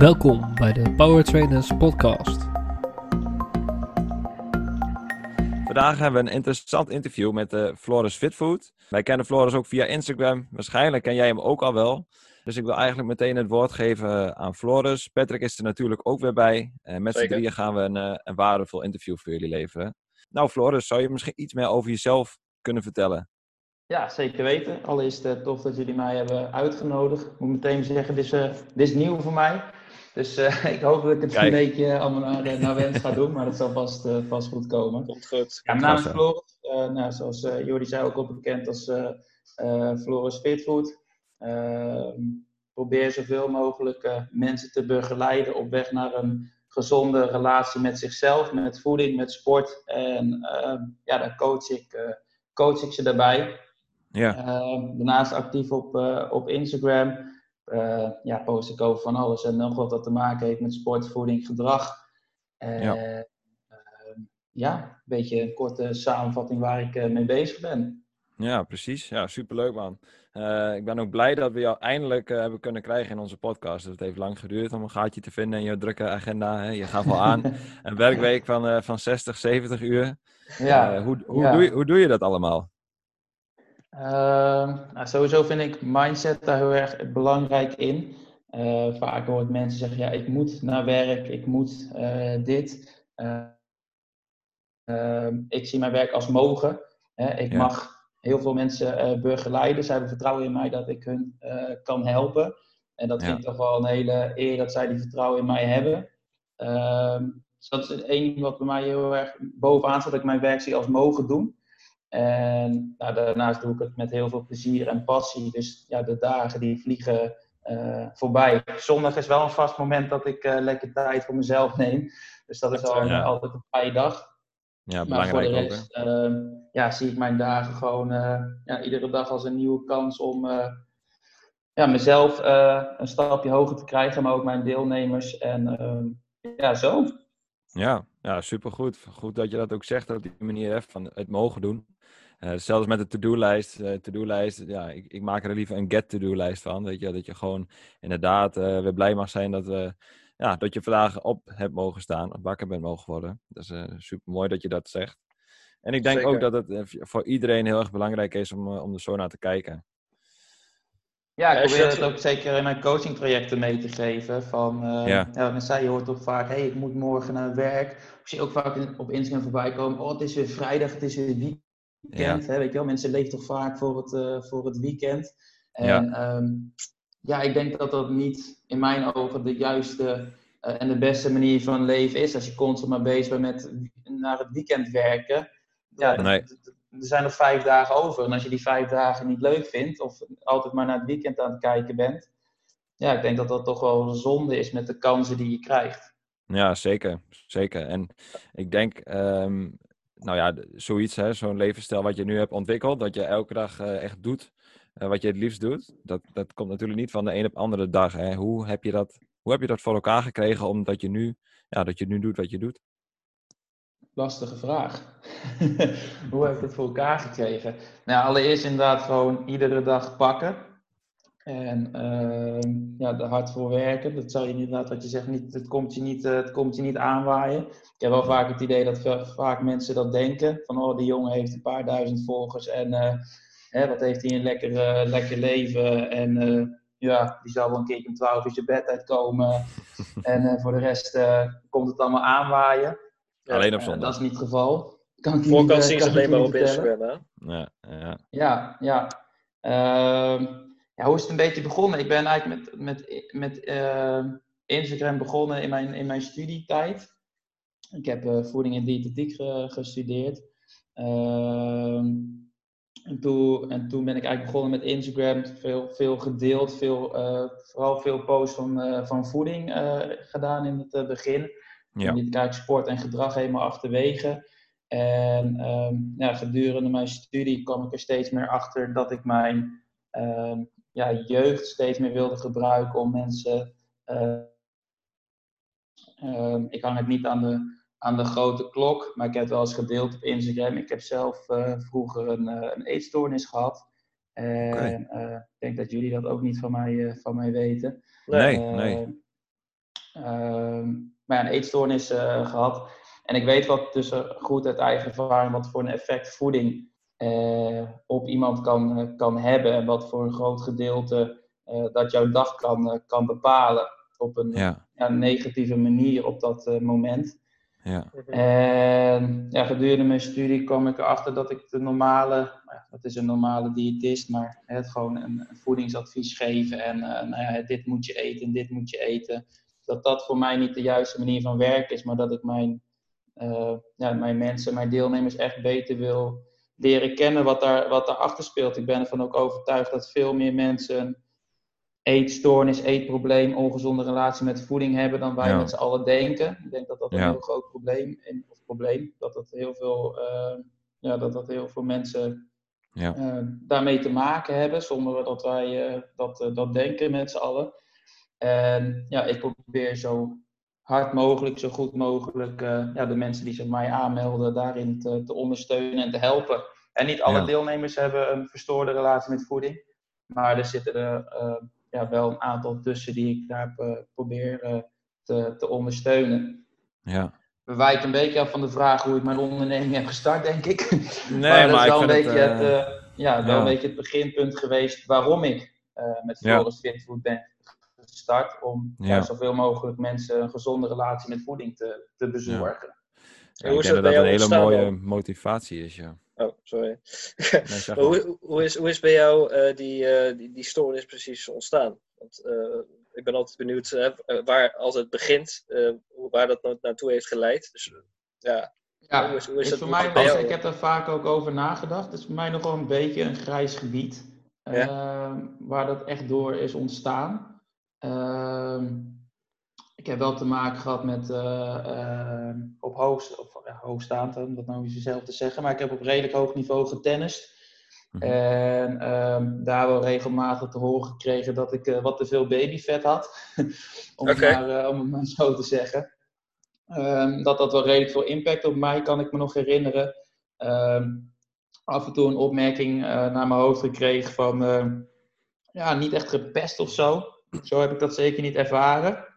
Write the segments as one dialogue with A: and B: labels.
A: Welkom bij de Power Trainers podcast.
B: Vandaag hebben we een interessant interview met uh, Floris Fitfood. Wij kennen Floris ook via Instagram. Waarschijnlijk ken jij hem ook al wel. Dus ik wil eigenlijk meteen het woord geven aan Floris. Patrick is er natuurlijk ook weer bij. En met z'n drieën gaan we een, een waardevol interview voor jullie leveren. Nou Floris, zou je misschien iets meer over jezelf kunnen vertellen?
C: Ja, zeker weten. Allereerst uh, tof dat jullie mij hebben uitgenodigd. Ik moet meteen zeggen, dit is, dit is nieuw voor mij. Dus uh, ik hoop dat ik het Kijk. een beetje allemaal naar, naar wens ga doen, maar dat zal vast, uh, vast goed komen.
D: Komt goed.
C: Ja, mijn naam is Floris. Uh, nou, zoals Jordi zei, ook al bekend als Floris Fitfood. Ehm, probeer zoveel mogelijk mensen te begeleiden op weg naar een gezonde relatie met zichzelf, met voeding, met sport. En ehm, ja, daar coach ik, coach ik ze daarbij. Ja. Ehm, daarnaast actief op, op Instagram uh, ja, post ik over van alles en nog wat dat te maken heeft met sport, voeding, gedrag. Uh, ja. Uh, ja, een beetje een korte samenvatting waar ik mee bezig ben.
B: Ja, precies. Ja, superleuk man. ik ben ook blij dat we jou eindelijk hebben kunnen krijgen in onze podcast. Het heeft lang geduurd om een gaatje te vinden in je drukke agenda. Hè? Je gaat wel aan. een werkweek van, van 60, 70 uur. Ja. hoe, hoe, ja. Doe je, hoe doe je dat allemaal?
C: Uh, nou, sowieso vind ik mindset daar heel erg belangrijk in. Uh, vaak hoor ik mensen zeggen, ja, ik moet naar werk, ik moet uh, dit. Ehm, ik zie mijn werk als mogen. ik ja. mag heel veel mensen eh, begeleiden. Zij hebben vertrouwen in mij dat ik hun kan helpen. En dat ja. vind ik toch wel een hele eer dat zij die vertrouwen in mij hebben. Ehm, dus dat is één wat bij mij heel erg bovenaan staat, dat ik mijn werk zie als mogen doen. En nou, daarnaast doe ik het met heel veel plezier en passie. Dus ja, de dagen die vliegen uh, voorbij. Zondag is wel een vast moment dat ik uh, lekker tijd voor mezelf neem. Dus dat is al, ja. altijd een vrije dag.
B: Ja, belangrijk
C: maar voor de rest, ook, uh, ja, zie ik mijn dagen gewoon eh, ja, iedere dag als een nieuwe kans om ja, mezelf een stapje hoger te krijgen, maar ook mijn deelnemers. En ehm, ja, zo.
B: Ja, ja, supergoed. Goed dat je dat ook zegt op die manier hè, van het mogen doen. Uh, zelfs met de to-do-lijst. Uh, to-do-lijst, ja, ik, ik, maak er liever een get-to-do-lijst van. Weet je, dat je gewoon inderdaad uh, weer blij mag zijn dat, we, ja, dat je vandaag op hebt mogen staan, of wakker bent mogen worden. Dat is super mooi dat je dat zegt. En ik denk Zeker. ook dat het voor iedereen heel erg belangrijk is om, om er zo naar te kijken.
C: Ja, ik probeer het ook zeker in mijn coachingtrajecten mee te geven. Van, uh, ja. ja zei, je hoort toch vaak, hey, ik moet morgen naar werk. Ik zie ook vaak op Instagram voorbij komen, oh, het is weer vrijdag, het is weer weekend. Ja. Hè, weet je wel? Mensen leven toch vaak voor het, uh, voor het weekend. En ja. Um, ja, ik denk dat dat niet in mijn ogen de juiste uh, en de beste manier van leven is. Als je constant maar bezig bent met naar het weekend werken. Ja, nee. er zijn nog vijf dagen over. En als je die vijf dagen niet leuk vindt, of altijd maar naar het weekend aan het kijken bent. Ja, ik denk dat dat toch wel een zonde is met de kansen die je krijgt.
B: Ja, zeker. Zeker. En ik denk, um, nou ja, zoiets, hè, zo'n levensstijl wat je nu hebt ontwikkeld, dat je elke dag uh, echt doet uh, wat je het liefst doet, dat, dat komt natuurlijk niet van de een op de andere dag. Hè. Hoe, heb je dat, hoe heb je dat voor elkaar gekregen omdat je nu, ja, dat je nu doet wat je doet?
C: Lastige vraag. hoe heb ik het voor elkaar gekregen? Nou, allereerst inderdaad gewoon iedere dag pakken. En uh, ja, er hard voor werken. Dat zou je inderdaad, wat je zegt, niet, het, komt je niet, uh, het komt je niet aanwaaien. Ik heb wel vaak het idee dat vaak mensen dat denken. Van, oh, die jongen heeft een paar duizend volgers en uh, hè, wat heeft hij een lekker, uh, lekker leven. En ja, die zal wel een keer om twaalf uur je bed uitkomen. en voor de rest komt het allemaal aanwaaien.
B: Alleen op zondag.
C: dat is niet het geval.
D: Kan Voorkant zien ze alleen maar op Instagram, hè?
B: Ja, ja.
C: Ja, ja. Ehm, ja, hoe is het een beetje begonnen? Ik ben eigenlijk met, met, met uh, Instagram begonnen in mijn, in mijn studietijd. Ik heb uh, voeding en diëtetiek ge, gestudeerd. Uh, en, toen, en toen ben ik eigenlijk begonnen met Instagram. Veel, veel gedeeld, veel, eh, vooral veel posts van, van voeding gedaan in het begin. Ja. Niet kijk sport en gedrag helemaal achterwege. En um, ja, gedurende mijn studie kwam ik er steeds meer achter dat ik mijn um, ja, jeugd steeds meer wilde gebruiken om mensen. Uh, uh, ik hang het niet aan de, aan de grote klok, maar ik heb het wel eens gedeeld op Instagram. Ik heb zelf uh, vroeger een, een eetstoornis gehad. En okay. ik denk dat jullie dat ook niet van mij, van mij weten.
B: Nee, nee.
C: Ehm, maar ja, een eetstoornis gehad. En ik weet wat tussen goed uit eigen ervaring, wat voor een effect voeding op iemand kan, kan hebben. En wat voor een groot gedeelte dat jouw dag kan, kan bepalen. Op een ja. Ja, negatieve manier op dat moment.
B: Ja.
C: En ja, gedurende mijn studie kwam ik erachter dat ik de normale, dat is een normale diëtist, maar het gewoon een, voedingsadvies geven en uh, nou ja, dit moet je eten en dit moet je eten. Dat dat voor mij niet de juiste manier van werken is, maar dat ik mijn, uh, ja, mijn mensen, mijn deelnemers echt beter wil leren kennen wat, daar, wat daarachter speelt. Ik ben ervan ook overtuigd dat veel meer mensen eetstoornis, eetprobleem, ongezonde relatie met voeding hebben dan wij met z'n allen denken. Ik denk dat dat een heel groot probleem is. Of probleem, dat dat heel veel, uh, ja, dat dat heel veel mensen ja. uh, daarmee te maken hebben, zonder dat wij uh, dat, dat denken met z'n allen. En ja, ik probeer zo hard mogelijk, zo goed mogelijk, ja, de mensen die zich mij aanmelden, daarin te, te ondersteunen en te helpen. En niet alle deelnemers hebben een verstoorde relatie met voeding. Maar er zitten er ja, wel een aantal tussen die ik daar uh, probeer uh, te, te ondersteunen.
B: Ja.
C: We wijken een beetje af van de vraag hoe ik mijn onderneming heb gestart, denk ik.
B: Nee, maar, dat is wel, een beetje, het,
C: het ja, wel een beetje het beginpunt geweest waarom ik met Flores. Fitfood ben gestart. Om ja. zoveel mogelijk mensen een gezonde relatie met voeding te, te bezorgen.
B: Ja, ik denk dat dat een hele mooie motivatie is, ja.
D: Oh, sorry. hoe, hoe, is, hoe is bij jou uh, die, uh, die, die stoornis precies ontstaan? Want uh, ik ben altijd benieuwd waar, als het begint, waar dat naartoe heeft geleid. Dus ja,
C: ja hoe is, hoe is dat voor mij was, ik heb er vaak ook over nagedacht. Het is voor mij nog wel een beetje een grijs gebied. Ja? waar dat echt door is ontstaan. Ehm, ik heb wel te maken gehad met uh, op hoog, of, ja, hoogstaand, om dat nou eens zelf te zeggen, maar ik heb op redelijk hoog niveau getennist. Mhm. En um, daar wel regelmatig te horen gekregen dat ik uh, wat te veel babyvet had, om, okay. maar, om het maar zo te zeggen. Um, dat dat wel redelijk veel impact op mij, kan ik me nog herinneren. Um, af en toe een opmerking naar mijn hoofd gekregen van, ja, niet echt gepest of zo. Zo heb ik dat zeker niet ervaren.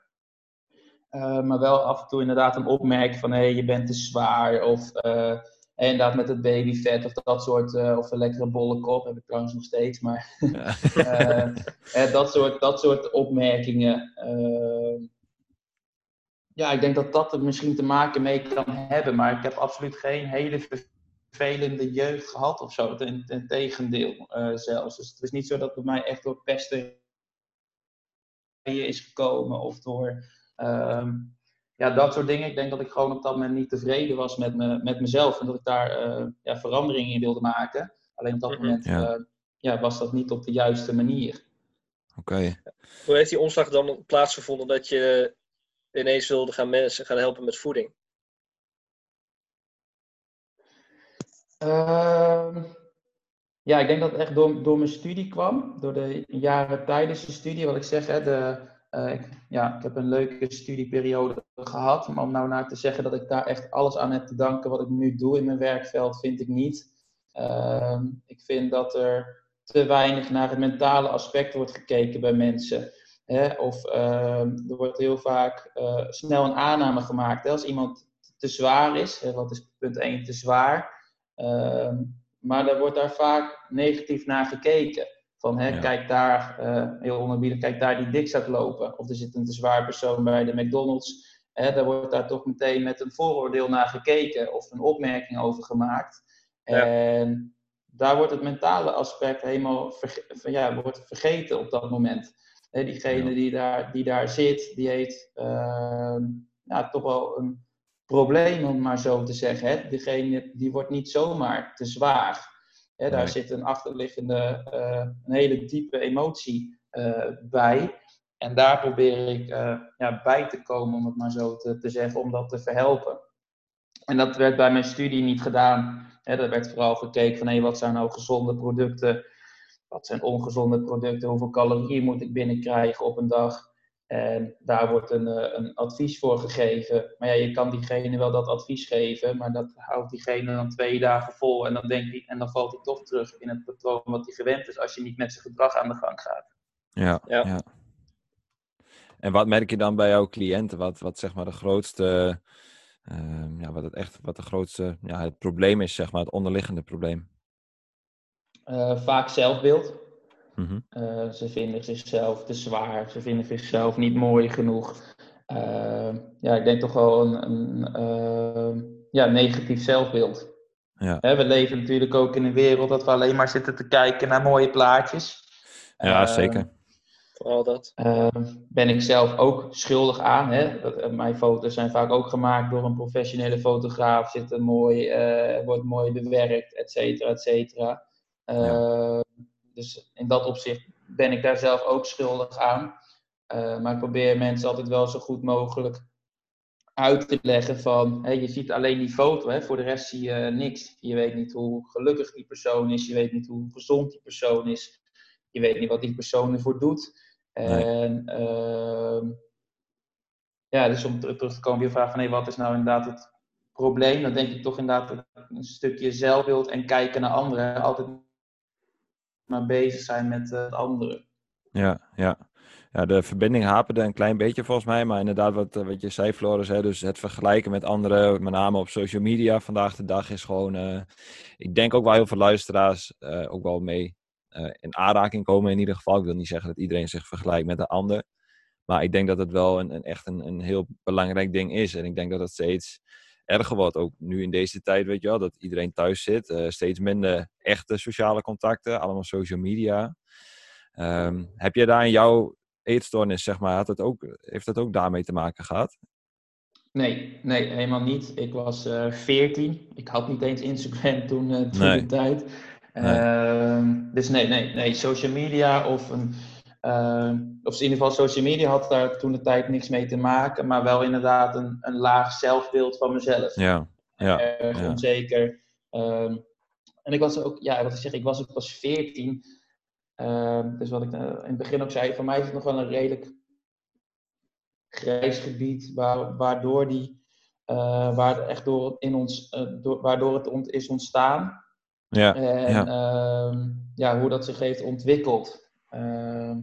C: Uh, maar wel af en toe inderdaad een opmerking van hé, hey, je bent te zwaar. Of uh, inderdaad met het babyvet of dat soort, uh, of een lekkere bolle kop, heb ik trouwens nog steeds. Maar ja. dat, soort, dat soort opmerkingen. ja, ik denk dat dat er misschien te maken mee kan hebben. Maar ik heb absoluut geen hele vervelende jeugd gehad of zo. Ten, ten tegendeel zelfs. Dus het is niet zo dat bij mij echt door pesten is gekomen of door Um, ja, dat soort dingen. Ik denk dat ik gewoon op dat moment niet tevreden was met, me, met mezelf. En dat ik daar uh, ja, verandering in wilde maken. Alleen op dat mhm. moment ja. Uh, ja, was dat niet op de juiste manier.
B: Oké.
D: Hoe heeft die omslag dan plaatsgevonden dat je ineens wilde gaan mensen gaan helpen met voeding?
C: Uh, ja, ik denk dat het echt door, door mijn studie kwam. Door de jaren tijdens de studie. Wat ik zeg, hè, de, uh, ik, ja, ik heb een leuke studieperiode gehad. Maar om nou naar te zeggen dat ik daar echt alles aan heb te danken wat ik nu doe in mijn werkveld, vind ik niet. Uh, ik vind dat er te weinig naar het mentale aspect wordt gekeken bij mensen. Hè? Of uh, er wordt heel vaak uh, snel een aanname gemaakt. Hè? Als iemand te zwaar is, hè? wat is punt 1 te zwaar? Ehm, maar er wordt daar vaak negatief naar gekeken. Van hè, kijk daar, uh, heel onderbiedig, kijk daar die dik staat lopen. Of er zit een te zwaar persoon bij de McDonald's. Hè, daar wordt daar toch meteen met een vooroordeel naar gekeken of een opmerking over gemaakt. En daar wordt het mentale aspect helemaal verge ja, wordt vergeten op dat moment. Hè, diegene die, daar, die daar zit, die heeft uh, ja, toch wel een probleem, om maar zo te zeggen. Hè. Diegene die wordt niet zomaar te zwaar daar zit een achterliggende, uh, een hele diepe emotie uh, bij. En daar probeer ik uh, ja, bij te komen, om het maar zo te, te, zeggen, om dat te verhelpen. En dat werd bij mijn studie niet gedaan. Hè, er werd vooral gekeken van hey, wat zijn nou gezonde producten, wat zijn ongezonde producten, hoeveel calorieën moet ik binnenkrijgen op een dag. En daar wordt een, eh, een advies voor gegeven. Maar ja, je kan diegene wel dat advies geven, maar dat houdt diegene dan twee dagen vol. En dan, denkt hij, en dan valt hij toch terug in het patroon wat hij gewend is als je niet met zijn gedrag aan de gang gaat.
B: Ja, ja. ja. En wat merk je dan bij jouw cliënten? Wat, wat zeg maar de grootste, uh, ja, wat het echt, wat de grootste, ja, het probleem is, zeg maar, het onderliggende probleem?
C: Uh, vaak zelfbeeld.
B: Mm
C: ze vinden zichzelf te zwaar, ze vinden zichzelf niet mooi genoeg. Ehm, ja, ik denk toch wel een, een ehm, ja, negatief zelfbeeld.
B: Ja.
C: we leven natuurlijk ook in een wereld dat we alleen maar zitten te kijken naar mooie plaatjes.
B: Ja, zeker.
D: Vooral dat.
C: ben ik zelf ook schuldig aan. Hè? Dat, eh, mijn foto's zijn vaak ook gemaakt door een professionele fotograaf. Zitten mooi, uh, wordt mooi bewerkt, et cetera, et cetera. Dus in dat opzicht ben ik daar zelf ook schuldig aan. Uh, maar ik probeer mensen altijd wel zo goed mogelijk uit te leggen van, je ziet alleen die foto, hè, voor de rest zie je niks. Je weet niet hoe gelukkig die persoon is, je weet niet hoe gezond die persoon is, je weet niet wat die persoon ervoor doet. En uh, ja, dus om terug te komen op je vraag van, hey, wat is nou inderdaad het probleem? Dan denk ik toch inderdaad een stukje zelfbeeld en kijken naar anderen. Altijd maar bezig zijn met uh, het andere.
B: Ja, ja ja, de verbinding haperde een klein beetje volgens mij. Maar inderdaad, wat, eh, wat je zei, Floris, hè, dus het vergelijken met anderen, met name op social media vandaag de dag, is gewoon. Uh, ik denk ook wel heel veel luisteraars ook wel mee in aanraking komen in ieder geval. Ik wil niet zeggen dat iedereen zich vergelijkt met de ander. Maar ik denk dat het wel een, een echt een, een heel belangrijk ding is. En ik denk dat het steeds erger wordt. Ook nu in deze tijd, weet je wel, dat iedereen thuis zit. steeds minder echte sociale contacten, allemaal social media. Um, heb je daar in jouw eetstoornis, zeg maar, had het ook, heeft dat ook daarmee te maken gehad?
C: Nee, nee, helemaal niet. Ik was uh, eh, 14. Ik had niet eens Instagram toen, uh, toen nee. de tijd. Nee. Uh, dus nee, nee, nee, social media of een. Uh, of in ieder geval social media had daar toen de tijd niks mee te maken, maar wel inderdaad een, een laag zelfbeeld van mezelf.
B: Ja, ja.
C: Erg ja. onzeker. Ehm, en ik was ook, ja, wat ik zeg, ik was ook pas 14. Ehm, dus wat ik uh, in het begin ook zei, voor mij is het nog wel een redelijk grijs gebied, waar, waardoor, die, uh, waar het echt door in ons, uh, door, waardoor het ont is ontstaan.
B: Ja,
C: en ja. Ehm, ja, hoe dat zich heeft ontwikkeld. Ehm,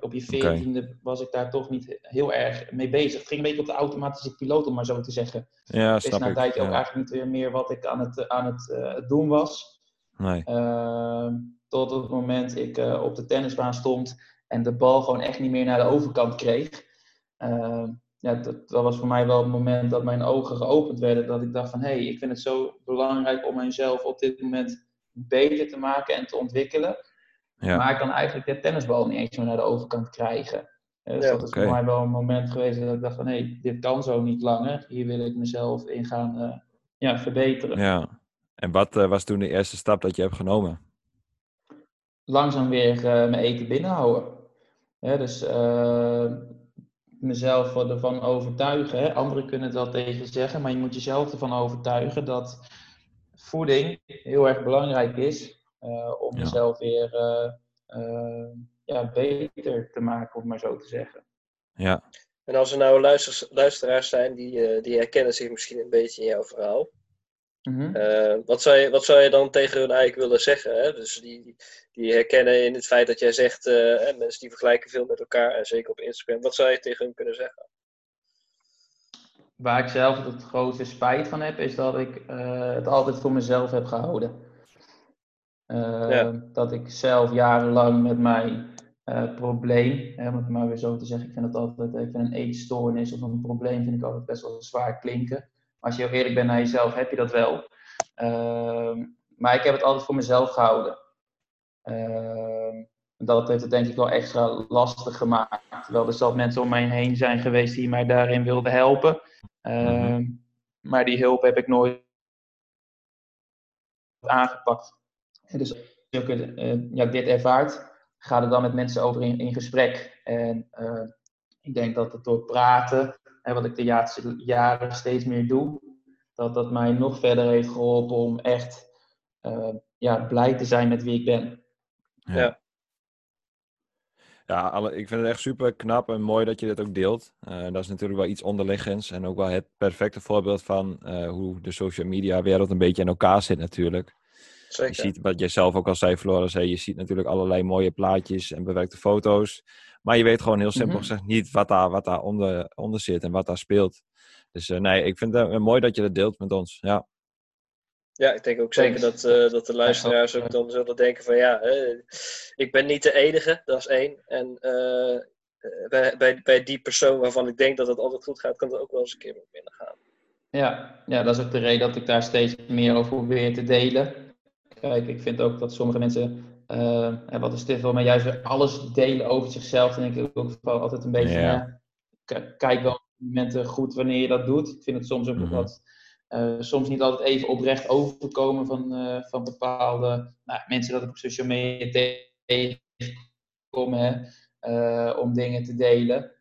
C: op je veertiende okay. was ik daar toch niet heel erg mee bezig. Het ging een beetje op de automatische piloot, om maar zo te zeggen.
B: Ja,
C: ik wist na een tijdje ook eigenlijk niet meer wat ik aan het, aan het doen was.
B: Nee.
C: Tot het moment ik uh, op de tennisbaan stond en de bal gewoon echt niet meer naar de overkant kreeg. Uh, ja, dat, dat, was voor mij wel het moment dat mijn ogen geopend werden. Dat ik dacht van, hé, hey, ik vind het zo belangrijk om mijzelf op dit moment beter te maken en te ontwikkelen. Ja. Maar ik kan eigenlijk de tennisbal niet eens meer naar de overkant krijgen. Dus ja, dat is okay. voor mij wel een moment geweest dat ik dacht van, hé, hey, dit kan zo niet langer. Hier wil ik mezelf in gaan uh, ja, verbeteren.
B: Ja, en wat uh, was toen de eerste stap dat je hebt genomen?
C: langzaam weer uh, mijn eten binnenhouden. Hè, dus uh, mezelf ervan overtuigen. Hè. Anderen kunnen het wel tegen zeggen, maar je moet jezelf ervan overtuigen dat voeding heel erg belangrijk is om ja. jezelf weer ja, beter te maken, om maar zo te zeggen.
B: Ja.
D: En als er nou luister, luisteraars zijn die, die herkennen zich misschien een beetje in jouw verhaal.
C: Mm -hmm.
D: uh, wat, zou je, wat zou je dan tegen hun eigenlijk willen zeggen? Hè? Dus die, die herkennen in het feit dat jij zegt, uh, mensen die vergelijken veel met elkaar, en zeker op Instagram. Wat zou je tegen hun kunnen zeggen?
C: Waar ik zelf het grootste spijt van heb, is dat ik uh, het altijd voor mezelf heb gehouden. Ja. Dat ik zelf jarenlang met mijn probleem, hè, om het maar weer zo te zeggen, ik vind het altijd, ik vind een eetstoornis of een probleem vind ik altijd best wel zwaar klinken als je heel eerlijk bent naar jezelf, heb je dat wel. Uh, maar ik heb het altijd voor mezelf gehouden. Uh, dat heeft het denk ik wel extra lastig gemaakt. Terwijl er zelf mensen om mij heen zijn geweest die mij daarin wilden helpen. Uh, maar die hulp heb ik nooit aangepakt. En dus als je uh, ja, dit ervaart, ga er dan met mensen over in, in gesprek. En uh, ik denk dat het door praten en wat ik de laatste jaren steeds meer doe, dat dat mij nog verder heeft geholpen om echt uh, ja, blij te zijn met wie ik ben.
B: Ja. Ja, alle, ik vind het echt super knap en mooi dat je dit ook deelt. Uh, dat is natuurlijk wel iets onderliggends en ook wel het perfecte voorbeeld van uh, hoe de social media wereld een beetje in elkaar zit natuurlijk.
D: Zeker.
B: Je ziet, wat jij zelf ook al zei, Floris, je ziet natuurlijk allerlei mooie plaatjes en bewerkte foto's. Maar je weet gewoon heel simpel mhm. gezegd niet wat daar, wat daar onder, onder zit en wat daar speelt. Dus nee, ik vind het mooi dat je dat deelt met ons. Ja.
D: Ja, ik denk ook zeker dat, dat de luisteraars ook dan zullen denken van ja, ik ben niet de enige, dat is één. En bij, bij, bij die persoon waarvan ik denk dat het altijd goed gaat, kan het ook wel eens een keer wat minder gaan.
C: Ja, ja, dat is ook de reden dat ik daar steeds meer over probeer te delen. Kijk, ik vind ook dat sommige mensen, uh, wat is dit wel, maar juist weer alles delen over zichzelf. Dan denk ik ook altijd een beetje, ja. kijk wel momenten goed wanneer je dat doet. Ik vind het soms ook mm wat, uh, soms niet altijd even oprecht overkomen van, uh, van bepaalde nou, mensen dat ik op social media tegenkom, om dingen te delen.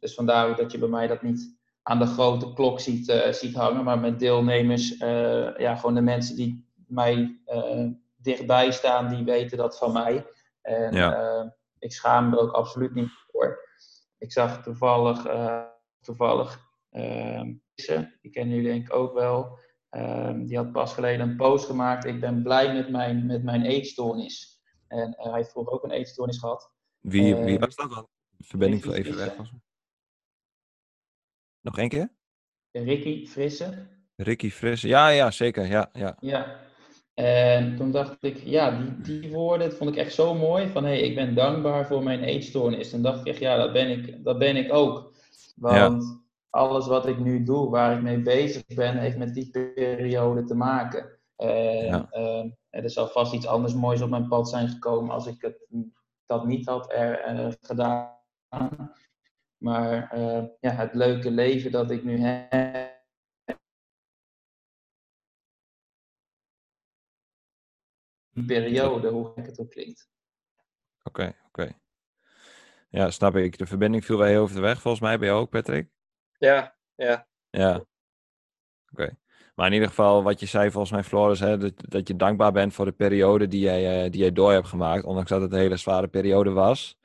C: dus vandaar dat je bij mij dat niet aan de grote klok ziet, ziet hangen. Maar met deelnemers, ja, gewoon de mensen die mij uh, dichtbij staan, die weten dat van mij. En ja. ik schaam me er ook absoluut niet voor. Ik zag toevallig, toevallig die kennen jullie denk ik ook wel. die had pas geleden een post gemaakt. Ik ben blij met mijn, met mijn eetstoornis. En hij heeft vroeger ook een eetstoornis gehad.
B: Wie, wie was dat dan? Verbinding voor even weg was. Nog één keer?
C: Ricky Frisse.
B: Ricky Frisse, ja, ja, zeker. Ja, ja.
C: ja. En toen dacht ik, ja, die, die woorden vond ik echt zo mooi. Van hé, hey, ik ben dankbaar voor mijn eetstoornis. En dacht ik ja, dat ben ik, dat ben ik ook. Want alles wat ik nu doe, waar ik mee bezig ben, heeft met die periode te maken. En ja. uh, er zal vast iets anders moois op mijn pad zijn gekomen als ik het, dat niet had er, uh, gedaan. Maar uh, ja, het leuke leven dat ik nu heb. Periode, hoe gek het ook klinkt.
B: Oké, okay, oké. Okay. Ja, snap ik. De verbinding viel wij over de weg, volgens mij bij jou ook, Patrick?
D: Ja, ja.
B: Ja. Oké. Okay. Maar in ieder geval, wat je zei volgens mij, Floris, hè, dat, dat je dankbaar bent voor de periode die jij, uh, die jij door hebt gemaakt, ondanks dat het een hele zware periode was.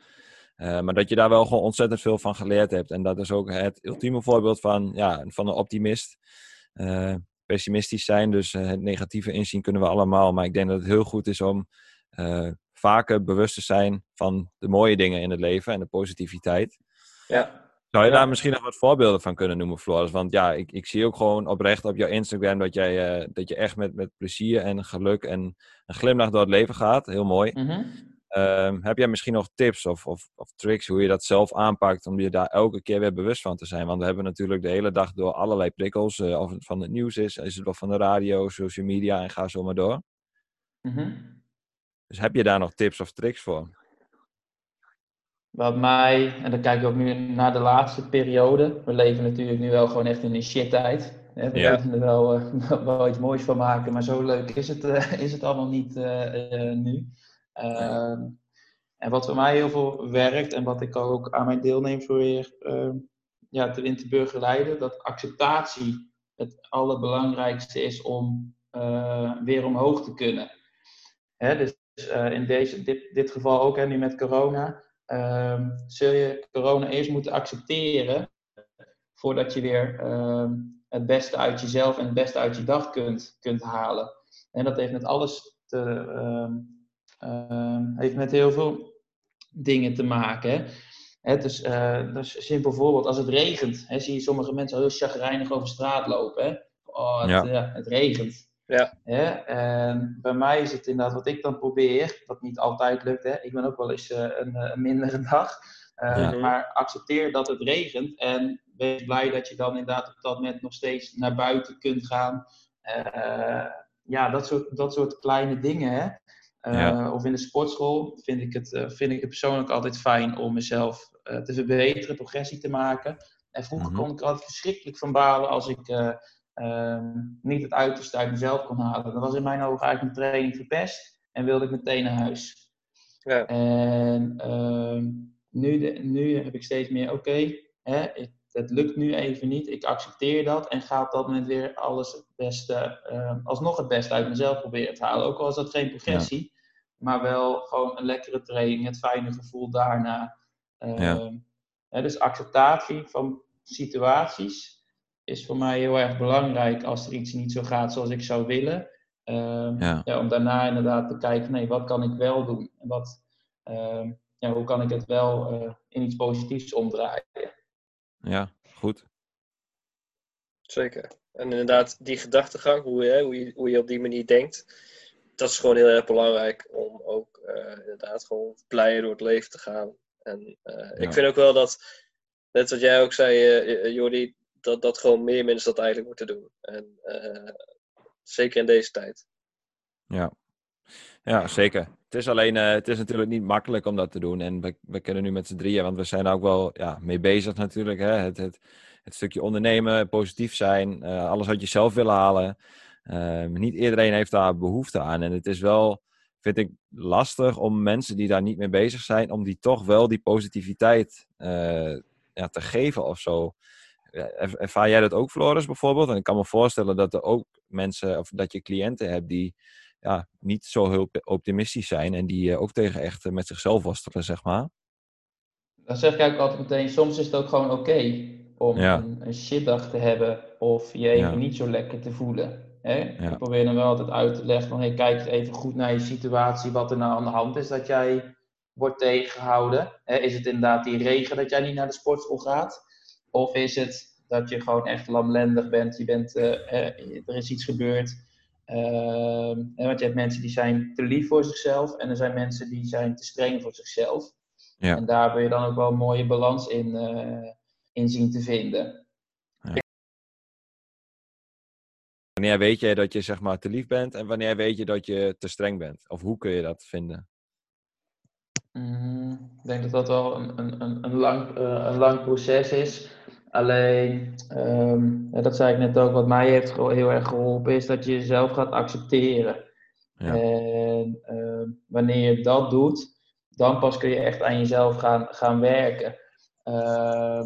B: Uh, maar dat je daar wel gewoon ontzettend veel van geleerd hebt. En dat is ook het ultieme voorbeeld van, ja, van een optimist. Uh, pessimistisch zijn, dus uh, het negatieve inzien kunnen we allemaal. Maar ik denk dat het heel goed is om vaker bewust te zijn van de mooie dingen in het leven en de positiviteit.
D: Ja.
B: Zou je daar misschien nog wat voorbeelden van kunnen noemen, Floris? Want ja, ik, ik zie ook gewoon oprecht op jouw Instagram dat, jij, dat je echt met, met plezier en geluk en een glimlach door het leven gaat. Heel mooi. Mm Ehm, heb jij misschien nog tips of, of, of, tricks hoe je dat zelf aanpakt om je daar elke keer weer bewust van te zijn? Want we hebben natuurlijk de hele dag door allerlei prikkels, uh, of het van het nieuws is, is het wel van de radio, social media en ga zo maar door. Mhm. Dus heb je daar nog tips of tricks voor?
C: Wat mij, en dan kijk ik ook nu naar de laatste periode. We leven natuurlijk nu wel gewoon echt in een shit tijd. We ja. kunnen er wel, uh, wel iets moois van maken, maar zo leuk is het, uh, is het allemaal niet nu. Ehm, en wat voor mij heel veel werkt en wat ik ook aan mijn deelnemers probeer uh, ja, te, in te dat acceptatie het allerbelangrijkste is om uh, weer omhoog te kunnen. Hè, dus uh, in deze, dit, dit geval ook, hè, nu met corona, uh, zul je corona eerst moeten accepteren voordat je weer ehm, het beste uit jezelf en het beste uit je dag kunt, kunt halen. En dat heeft met alles te, uh, heeft met heel veel dingen te maken. Hè? dus, uh, dus een simpel voorbeeld, als het regent, hè, zie je sommige mensen heel chagrijnig over straat lopen. Hè? Oh, het, ja. Uh, het regent.
D: Ja.
C: Hè? En bij mij is het inderdaad wat ik dan probeer, wat niet altijd lukt. Hè? Ik ben ook wel eens uh, een, een, mindere dag. Ja. Maar accepteer dat het regent en wees blij dat je dan inderdaad op dat moment nog steeds naar buiten kunt gaan. ja, dat soort, dat soort kleine dingen. Hè? Uh, Of in de sportschool vind ik, het, uh, vind ik het persoonlijk altijd fijn om mezelf uh, te verbeteren, progressie te maken. En vroeger mm -hmm. kon ik er altijd verschrikkelijk van balen als ik ehm, niet het uiterste uit mezelf kon halen. Dan was in mijn ogen eigenlijk mijn training verpest en wilde ik meteen naar huis. Ja. En ehm, nu, de, nu heb ik steeds meer, oké, okay, het lukt nu even niet, ik accepteer dat en ga op dat moment weer alles het beste, uh, alsnog het beste uit mezelf proberen te halen. Ook al is dat geen progressie, maar wel gewoon een lekkere training, het fijne gevoel daarna. Ja. Hè, dus acceptatie van situaties is voor mij heel erg belangrijk als er iets niet zo gaat zoals ik zou willen. Ja. Ja, om daarna inderdaad te kijken, nee, wat kan ik wel doen? En wat, ja, hoe kan ik het wel in iets positiefs omdraaien?
B: Ja, goed.
D: Zeker. En inderdaad, die gedachtegang, hoe je, hoe je, hoe je op die manier denkt, dat is gewoon heel erg belangrijk om ook inderdaad gewoon blijer door het leven te gaan. En ik vind ook wel dat, net wat jij ook zei, uh, Jordi, dat, dat gewoon meer mensen dat eigenlijk moeten doen. En zeker in deze tijd.
B: Ja, ja zeker. Het is alleen, het is natuurlijk niet makkelijk om dat te doen. En we, we kennen nu met z'n drieën, want we zijn ook wel ja, mee bezig natuurlijk. Hè? Het, het, het stukje ondernemen, positief zijn, alles wat je zelf wil halen. Uh, niet iedereen heeft daar behoefte aan. En het is wel, vind ik, lastig om mensen die daar niet mee bezig zijn, om die toch wel die positiviteit ja, te geven of zo. Ervaar jij dat ook, Floris, bijvoorbeeld? En ik kan me voorstellen dat er ook mensen, of dat je cliënten hebt die ja, niet zo heel optimistisch zijn en die eh, ook tegen echt met zichzelf worstelen, zeg maar.
C: Dan zeg ik eigenlijk altijd meteen, soms is het ook gewoon oké om een, een shitdag te hebben of je even niet zo lekker te voelen. Hè? Ik probeer dan wel altijd uit te leggen van, hey, kijk even goed naar je situatie, wat er nou aan de hand is dat jij wordt tegengehouden. Hè? Is het inderdaad die regen dat jij niet naar de sportschool gaat? Of is het dat je gewoon echt lamlendig bent, je bent uh, er is iets gebeurd Ehm, want je hebt mensen die zijn te lief voor zichzelf en er zijn mensen die zijn te streng voor zichzelf. Ja. En daar wil je dan ook wel een mooie balans in, uh, in zien te vinden.
B: Wanneer weet je dat je zeg maar te lief bent en wanneer weet je dat je te streng bent? Of hoe kun je dat vinden?
C: Mm, ik denk dat dat wel een, een, een, lang, uh, een lang proces is. Alleen, um, dat zei ik net ook, wat mij heeft heel erg geholpen, is dat je jezelf gaat accepteren. Ja. En uh, wanneer je dat doet, dan pas kun je echt aan jezelf gaan, gaan werken. Uh,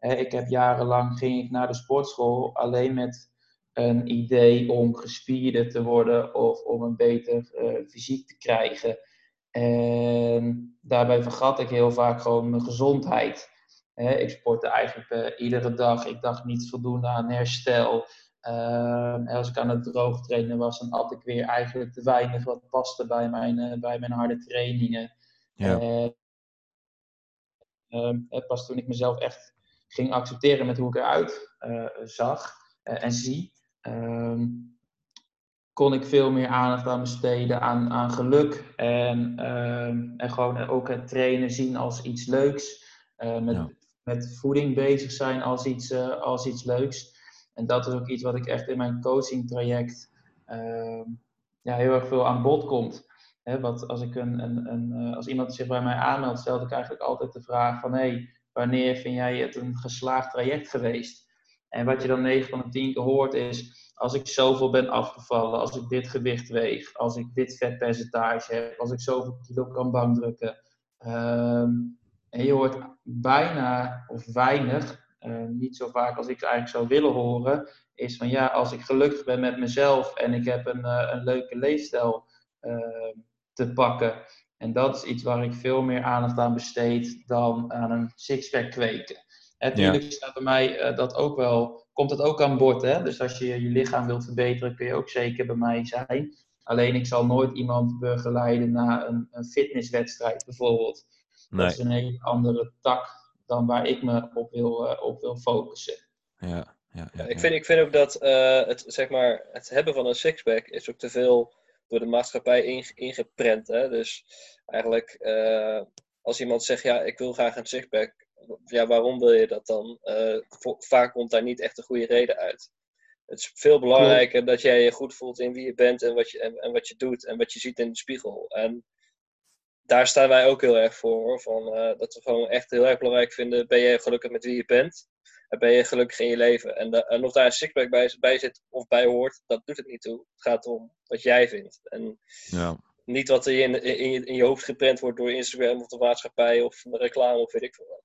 C: ik heb jarenlang ging ik naar de sportschool alleen met een idee om gespierder te worden of om een beter uh, fysiek te krijgen. En daarbij vergat ik heel vaak gewoon mijn gezondheid ik sportte eigenlijk uh, iedere dag. Ik dacht niet voldoende aan herstel. Uh, als ik aan het droog trainen was, dan had ik weer eigenlijk te weinig wat paste bij mijn, uh, bij mijn harde trainingen. Ja. Ehm, pas toen ik mezelf echt ging accepteren met hoe ik eruit eh, zag en zie, ehm, kon ik veel meer aandacht aan besteden aan, aan geluk. En, en gewoon ook het trainen zien als iets leuks. met, ja met voeding bezig zijn als iets, als iets leuks. En dat is ook iets wat ik echt in mijn coaching traject uh, ja, heel erg veel aan bod komt. He, wat als, ik een, een, een, als iemand zich bij mij aanmeldt, stel ik eigenlijk altijd de vraag van hey, wanneer vind jij het een geslaagd traject geweest? En wat je dan 9 van de 10 keer hoort is, als ik zoveel ben afgevallen, als ik dit gewicht weeg, als ik dit vetpercentage heb, als ik zoveel kilo kan bankdrukken, ehm, en je hoort bijna of weinig, uh, niet zo vaak als ik eigenlijk zou willen horen, is van ja, als ik gelukkig ben met mezelf en ik heb een, uh, een leuke leefstijl uh, te pakken. En dat is iets waar ik veel meer aandacht aan besteed dan aan een sixpack kweken. Natuurlijk ja. staat bij mij dat ook wel, komt het ook aan bod. Hè? Dus als je je lichaam wilt verbeteren, kun je ook zeker bij mij zijn. Alleen ik zal nooit iemand begeleiden naar een, een fitnesswedstrijd bijvoorbeeld. Nee. Dat is een hele andere tak dan waar ik me op wil, uh, op wil focussen.
B: Ja, ja, ja, ja,
D: Ik, vind, ik vind ook dat uh, het, zeg maar, het hebben van een sixpack is ook te veel door de maatschappij inge ingeprent. Hè? Dus eigenlijk, uh, als iemand zegt, ja, ik wil graag een sixpack, ja, waarom wil je dat dan? vaak komt daar niet echt een goede reden uit. Het is veel belangrijker dat jij je goed voelt in wie je bent en wat je, en, en wat je doet en wat je ziet in de spiegel. En daar staan wij ook heel erg voor. Hoor. Van, uh, dat we gewoon echt heel erg belangrijk vinden. Ben je gelukkig met wie je bent? En ben je gelukkig in je leven? En, de, en of daar een sixpack bij, bij, zit of bij hoort, dat doet het niet toe. Het gaat om wat jij vindt. En ja. niet wat er in, in, je, in je hoofd geprent wordt door Instagram of de maatschappij of de reclame of weet ik veel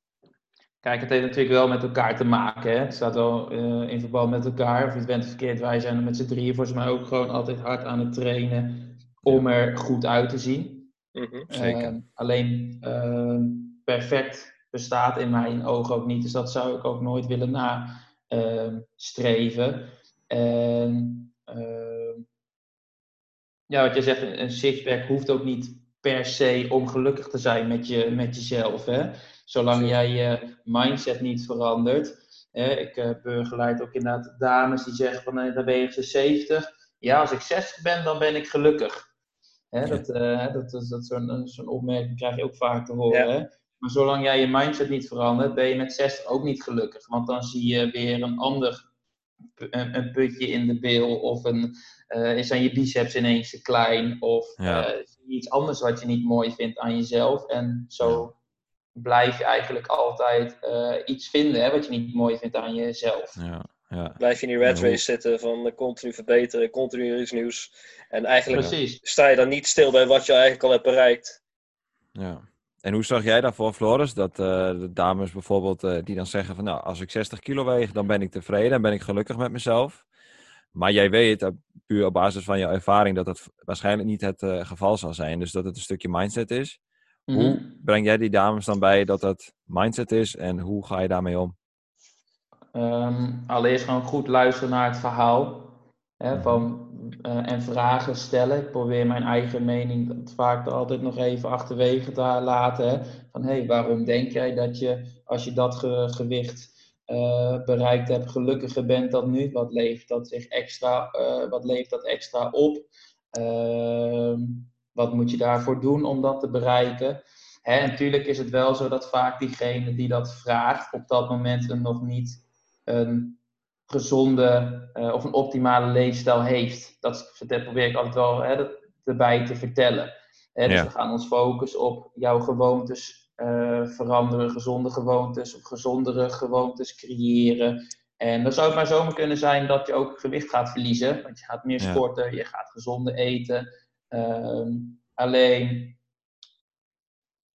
C: Kijk, het heeft natuurlijk wel met elkaar te maken. Hè? Het staat wel uh, in verband met elkaar. Of je het bent verkeerd, wij zijn er met z'n drieën volgens mij ook gewoon altijd hard aan het trainen om er goed uit te zien.
B: Mhm, zeker.
C: Ehm, alleen ehm, perfect bestaat in mijn ogen ook niet. Dus dat zou ik ook nooit willen nastreven. En ja, wat je zegt, een sixpack hoeft ook niet per se om gelukkig te zijn met, je, met jezelf. Hè? Zolang jij je mindset niet verandert. Hè? Ik uh, begeleid ook inderdaad dames die zeggen van uh, dan ben je 70. Ja, als ik 60 ben, dan ben ik gelukkig. Hè? Dat, uh, dat, dat, dat zo'n zo'n opmerking krijg je ook vaak te horen. Hè? Maar zolang jij je mindset niet verandert, ben je met 60 ook niet gelukkig. Want dan zie je weer een ander een, een putje in de bil of een, uh, zijn je biceps ineens te klein of ja. uh, iets anders wat je niet mooi vindt aan jezelf. En zo blijf je eigenlijk altijd uh, iets vinden hè, wat je niet mooi vindt aan jezelf.
B: Ja. Ja.
D: Blijf je in die red race zitten van continu verbeteren, continu iets nieuws. En eigenlijk Precies. sta je dan niet stil bij wat je eigenlijk al hebt bereikt.
B: Ja. En hoe zag jij daarvoor, Floris? Dat uh, de dames bijvoorbeeld uh, die dan zeggen van nou, als ik 60 kilo weeg, dan ben ik tevreden en ben ik gelukkig met mezelf. Maar jij weet, uh, puur op basis van jouw ervaring, dat dat waarschijnlijk niet het geval zal zijn. Dus dat het een stukje mindset is. Mm -hmm. Hoe breng jij die dames dan bij dat dat mindset is en hoe ga je daarmee om?
C: Um, allereerst gewoon goed luisteren naar het verhaal. Hè, mhm. van uh, en vragen stellen. Ik probeer mijn eigen mening vaak altijd nog even achterwege te laten. Hè? Van hé, hey, waarom denk jij dat je als je dat ge gewicht uh, bereikt hebt, gelukkiger bent dan nu? Wat levert dat zich extra, uh, wat levert dat extra op? Ehm, wat moet je daarvoor doen om dat te bereiken? Hè, natuurlijk is het wel zo dat vaak diegene die dat vraagt op dat moment er nog niet een gezonde uh, of een optimale leefstijl heeft. Dat probeer ik altijd wel hè, erbij te vertellen. Hè, dus we gaan ons focussen op jouw gewoontes uh, veranderen, gezonde gewoontes of gezondere gewoontes creëren. En dan zou het maar zomaar kunnen zijn dat je ook gewicht gaat verliezen. Want je gaat meer sporten, je gaat gezonder eten. Um, alleen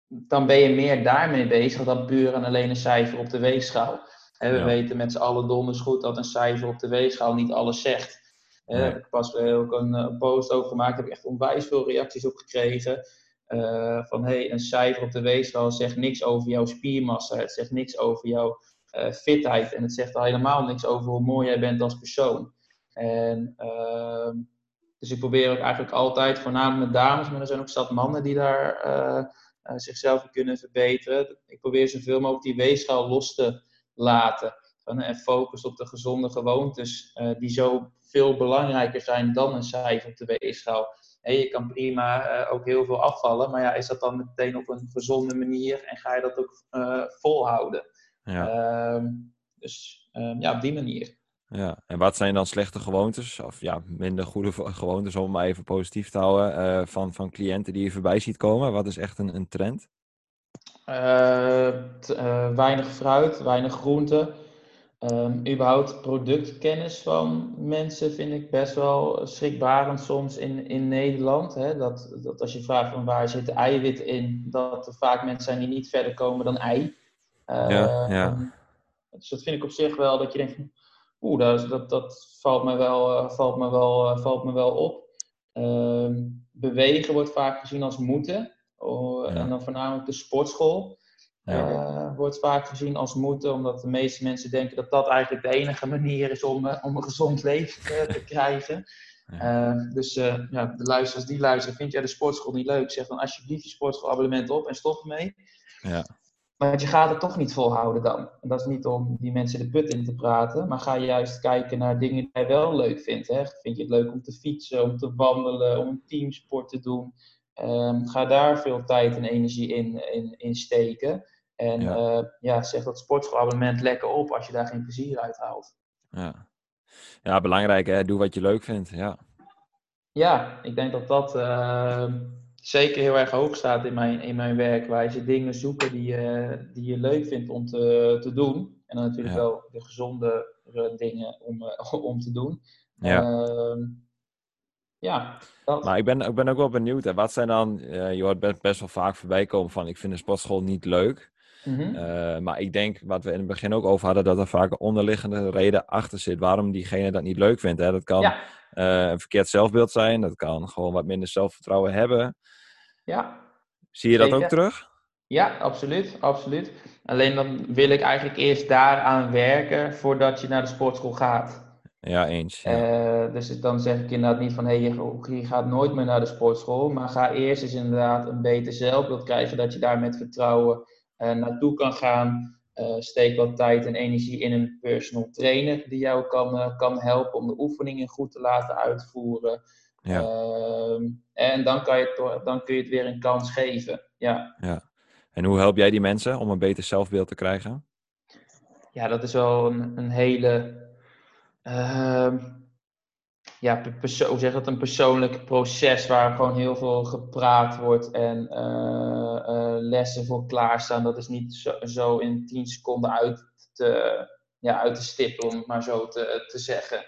C: dan ben je meer daarmee bezig dan puur en alleen een cijfer op de weegschaal. We weten met z'n allen donders goed dat een cijfer op de weegschaal niet alles zegt. Nee. Ik heb pas ook een, een, post over gemaakt, heb echt onwijs veel reacties op gekregen. Uh, van hey, een cijfer op de weegschaal zegt niks over jouw spiermassa, het zegt niks over jouw uh, fitheid en het zegt al helemaal niks over hoe mooi jij bent als persoon. En, uh, dus ik probeer ook eigenlijk altijd, voornamelijk met dames, maar er zijn ook zat mannen die daar eh, zichzelf kunnen verbeteren. Ik probeer zoveel mogelijk die weegschaal los te laten. En focus op de gezonde gewoontes, uh, die zo veel belangrijker zijn dan een cijfer op de weegschaal. Hey, je kan prima uh, ook heel veel afvallen, maar ja, is dat dan meteen op een gezonde manier en ga je dat ook uh, volhouden? Ja. Uh, dus ehm, ja, op die manier.
B: Ja, en wat zijn dan slechte gewoontes, of ja, minder goede gewoontes, om maar even positief te houden, van, van cliënten die je voorbij ziet komen? Wat is echt een, een trend?
C: Uh, uh, weinig fruit, weinig groente. Um, überhaupt productkennis van mensen vind ik best wel schrikbarend soms in, in Nederland. Hè? Dat, dat als je vraagt van waar zit eiwit in, dat er vaak mensen zijn die niet verder komen dan ei. Uh, ja, ja. Dus dat vind ik op zich wel dat je denkt, oeh, dat, dat, dat valt, me wel, valt, me wel, valt me wel op. Ehm, bewegen wordt vaak gezien als moeten. Oh, en dan voornamelijk de sportschool. Ja. Uh, wordt vaak gezien als moeten, omdat de meeste mensen denken dat dat eigenlijk de enige manier is om, uh, om een gezond leven uh, te krijgen. Ja. dus ja, de luisteraars die luisteren, vind jij de sportschool niet leuk? Zeg dan alsjeblieft je sportschoolabonnement op en stop ermee. Ja. Maar je gaat het toch niet volhouden dan. En dat is niet om die mensen de put in te praten, maar ga je juist kijken naar dingen die jij wel leuk vindt. Hè? Vind je het leuk om te fietsen, om te wandelen, om teamsport te doen? Um, ga daar veel tijd en energie in, in, in steken. En ja. Uh, ja, zeg dat sportschoolabonnement lekker op als je daar geen plezier uit haalt.
B: Ja, ja belangrijk hè, doe wat je leuk vindt. Ja,
C: ja ik denk dat dat uh, zeker heel erg hoog staat in mijn, in mijn werkwijze. Dingen zoeken die je, die je leuk vindt om te, te doen. En dan natuurlijk ja. wel de gezonde dingen om, om te doen. Ja. Uh,
B: ja, Maar ik ben, ik ben ook wel benieuwd. Hè. Wat zijn dan, uh, je hoort best, best wel vaak voorbij komen van ik vind de sportschool niet leuk. Mm -hmm. uh, maar ik denk, wat we in het begin ook over hadden, dat er vaak een onderliggende reden achter zit waarom diegene dat niet leuk vindt. Hè. Dat kan ja. uh, een verkeerd zelfbeeld zijn, dat kan gewoon wat minder zelfvertrouwen hebben.
C: Ja.
B: Zie je dat Zeker. ook terug?
C: Ja, absoluut, absoluut. Alleen dan wil ik eigenlijk eerst daaraan werken voordat je naar de sportschool gaat.
B: Ja, eens.
C: Ja. dus dan zeg ik inderdaad niet van hé, hey, je, je gaat nooit meer naar de sportschool. Maar ga eerst eens inderdaad een beter zelfbeeld krijgen. Dat je daar met vertrouwen naartoe kan gaan. Uh, steek wat tijd en energie in een personal trainer die jou kan, kan helpen om de oefeningen goed te laten uitvoeren. Ja. Ehm, en dan, kan je dan kun je het weer een kans geven. Ja.
B: ja. En hoe help jij die mensen om een beter zelfbeeld te krijgen?
C: Ja, dat is wel een, een hele. Uh, ja, hoe zeg dat? Een persoonlijk proces waar gewoon heel veel gepraat wordt en uh, uh, lessen voor klaarstaan. Dat is niet zo, zo in 10 seconden uit te, ja, uit te stippen, om het maar zo te, te zeggen.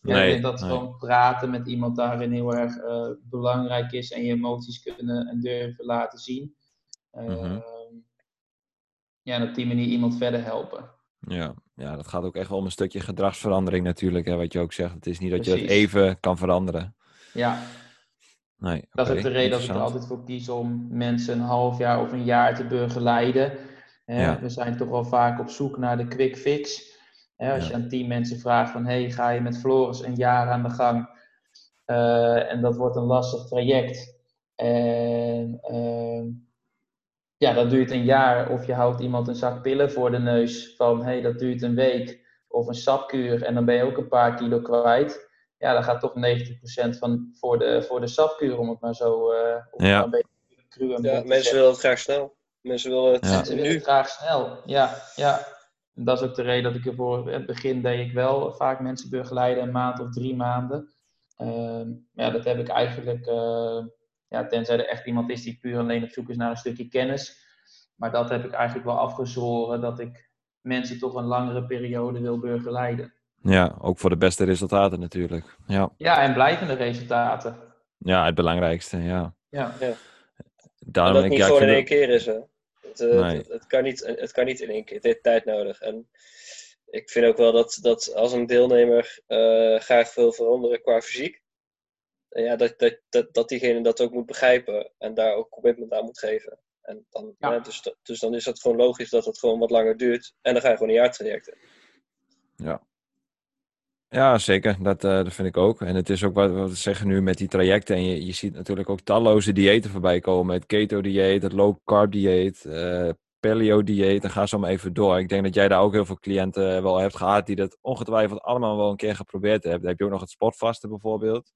C: Ja, nee, ik denk dat nee. gewoon praten met iemand daarin heel erg uh, belangrijk is en je emoties kunnen en durven laten zien. Mm -hmm. Ja, en op die manier iemand verder helpen.
B: Ja, ja, dat gaat ook echt wel om een stukje gedragsverandering natuurlijk, hè, wat je ook zegt. Het is niet dat Precies. je het even kan veranderen.
C: Ja.
B: Nee,
C: dat is de reden dat ik er altijd voor kies om mensen een half jaar of een jaar te begeleiden. Ja. We zijn toch wel vaak op zoek naar de quick fix als je aan tien mensen vraagt van, hey, ga je met Floris een jaar aan de gang? Uh, en dat wordt een lastig traject. En uh, ja, dat duurt een jaar. Of je houdt iemand een zak pillen voor de neus van, hey, dat duurt een week. Of een sapkuur en dan ben je ook een paar kilo kwijt. Ja, dan gaat toch 90% van voor de, voor de sapkuur, om het maar zo uh,
D: ja. een beetje cru en Ja, mensen willen het graag snel. Mensen willen het,
C: ja. mensen willen het graag snel. Ja, ja. En dat is ook de reden dat ik ervoor, in het begin deed ik wel vaak mensen begeleiden, een maand of drie maanden. Uh, ja, dat heb ik eigenlijk, uh, ja, tenzij er echt iemand is die puur alleen op zoek is naar een stukje kennis. Maar dat heb ik eigenlijk wel afgezworen, dat ik mensen toch een langere periode wil begeleiden.
B: Ja, ook voor de beste resultaten natuurlijk. Ja,
C: ja en blijvende resultaten.
B: Ja, het belangrijkste, ja.
C: Ja. ja.
D: Daarom, dat het niet ja, gewoon in één keer is, hè? Eh, het, het, kan niet, het kan niet in één keer. Het heeft tijd nodig. En ik vind ook wel dat, dat als een deelnemer uh, graag wil veranderen qua fysiek, eh, ja, dat, dat, dat, dat diegene dat ook moet begrijpen en daar ook commitment aan moet geven. En dan, ja. dus, dus dan is het gewoon logisch dat het gewoon wat langer duurt. En dan ga je gewoon een jaartraject in.
B: Ja. Ja, zeker. Dat, uh, dat vind ik ook. En het is ook wat, wat we zeggen nu met die trajecten. En je, je ziet natuurlijk ook talloze diëten voorbij komen. Het keto-dieet, het low-carb-dieet, uh, paleo-dieet. En ga zo maar even door. Ik denk dat jij daar ook heel veel cliënten wel hebt gehad die dat ongetwijfeld allemaal wel een keer geprobeerd hebben. Dan heb je ook nog het sportvasten bijvoorbeeld.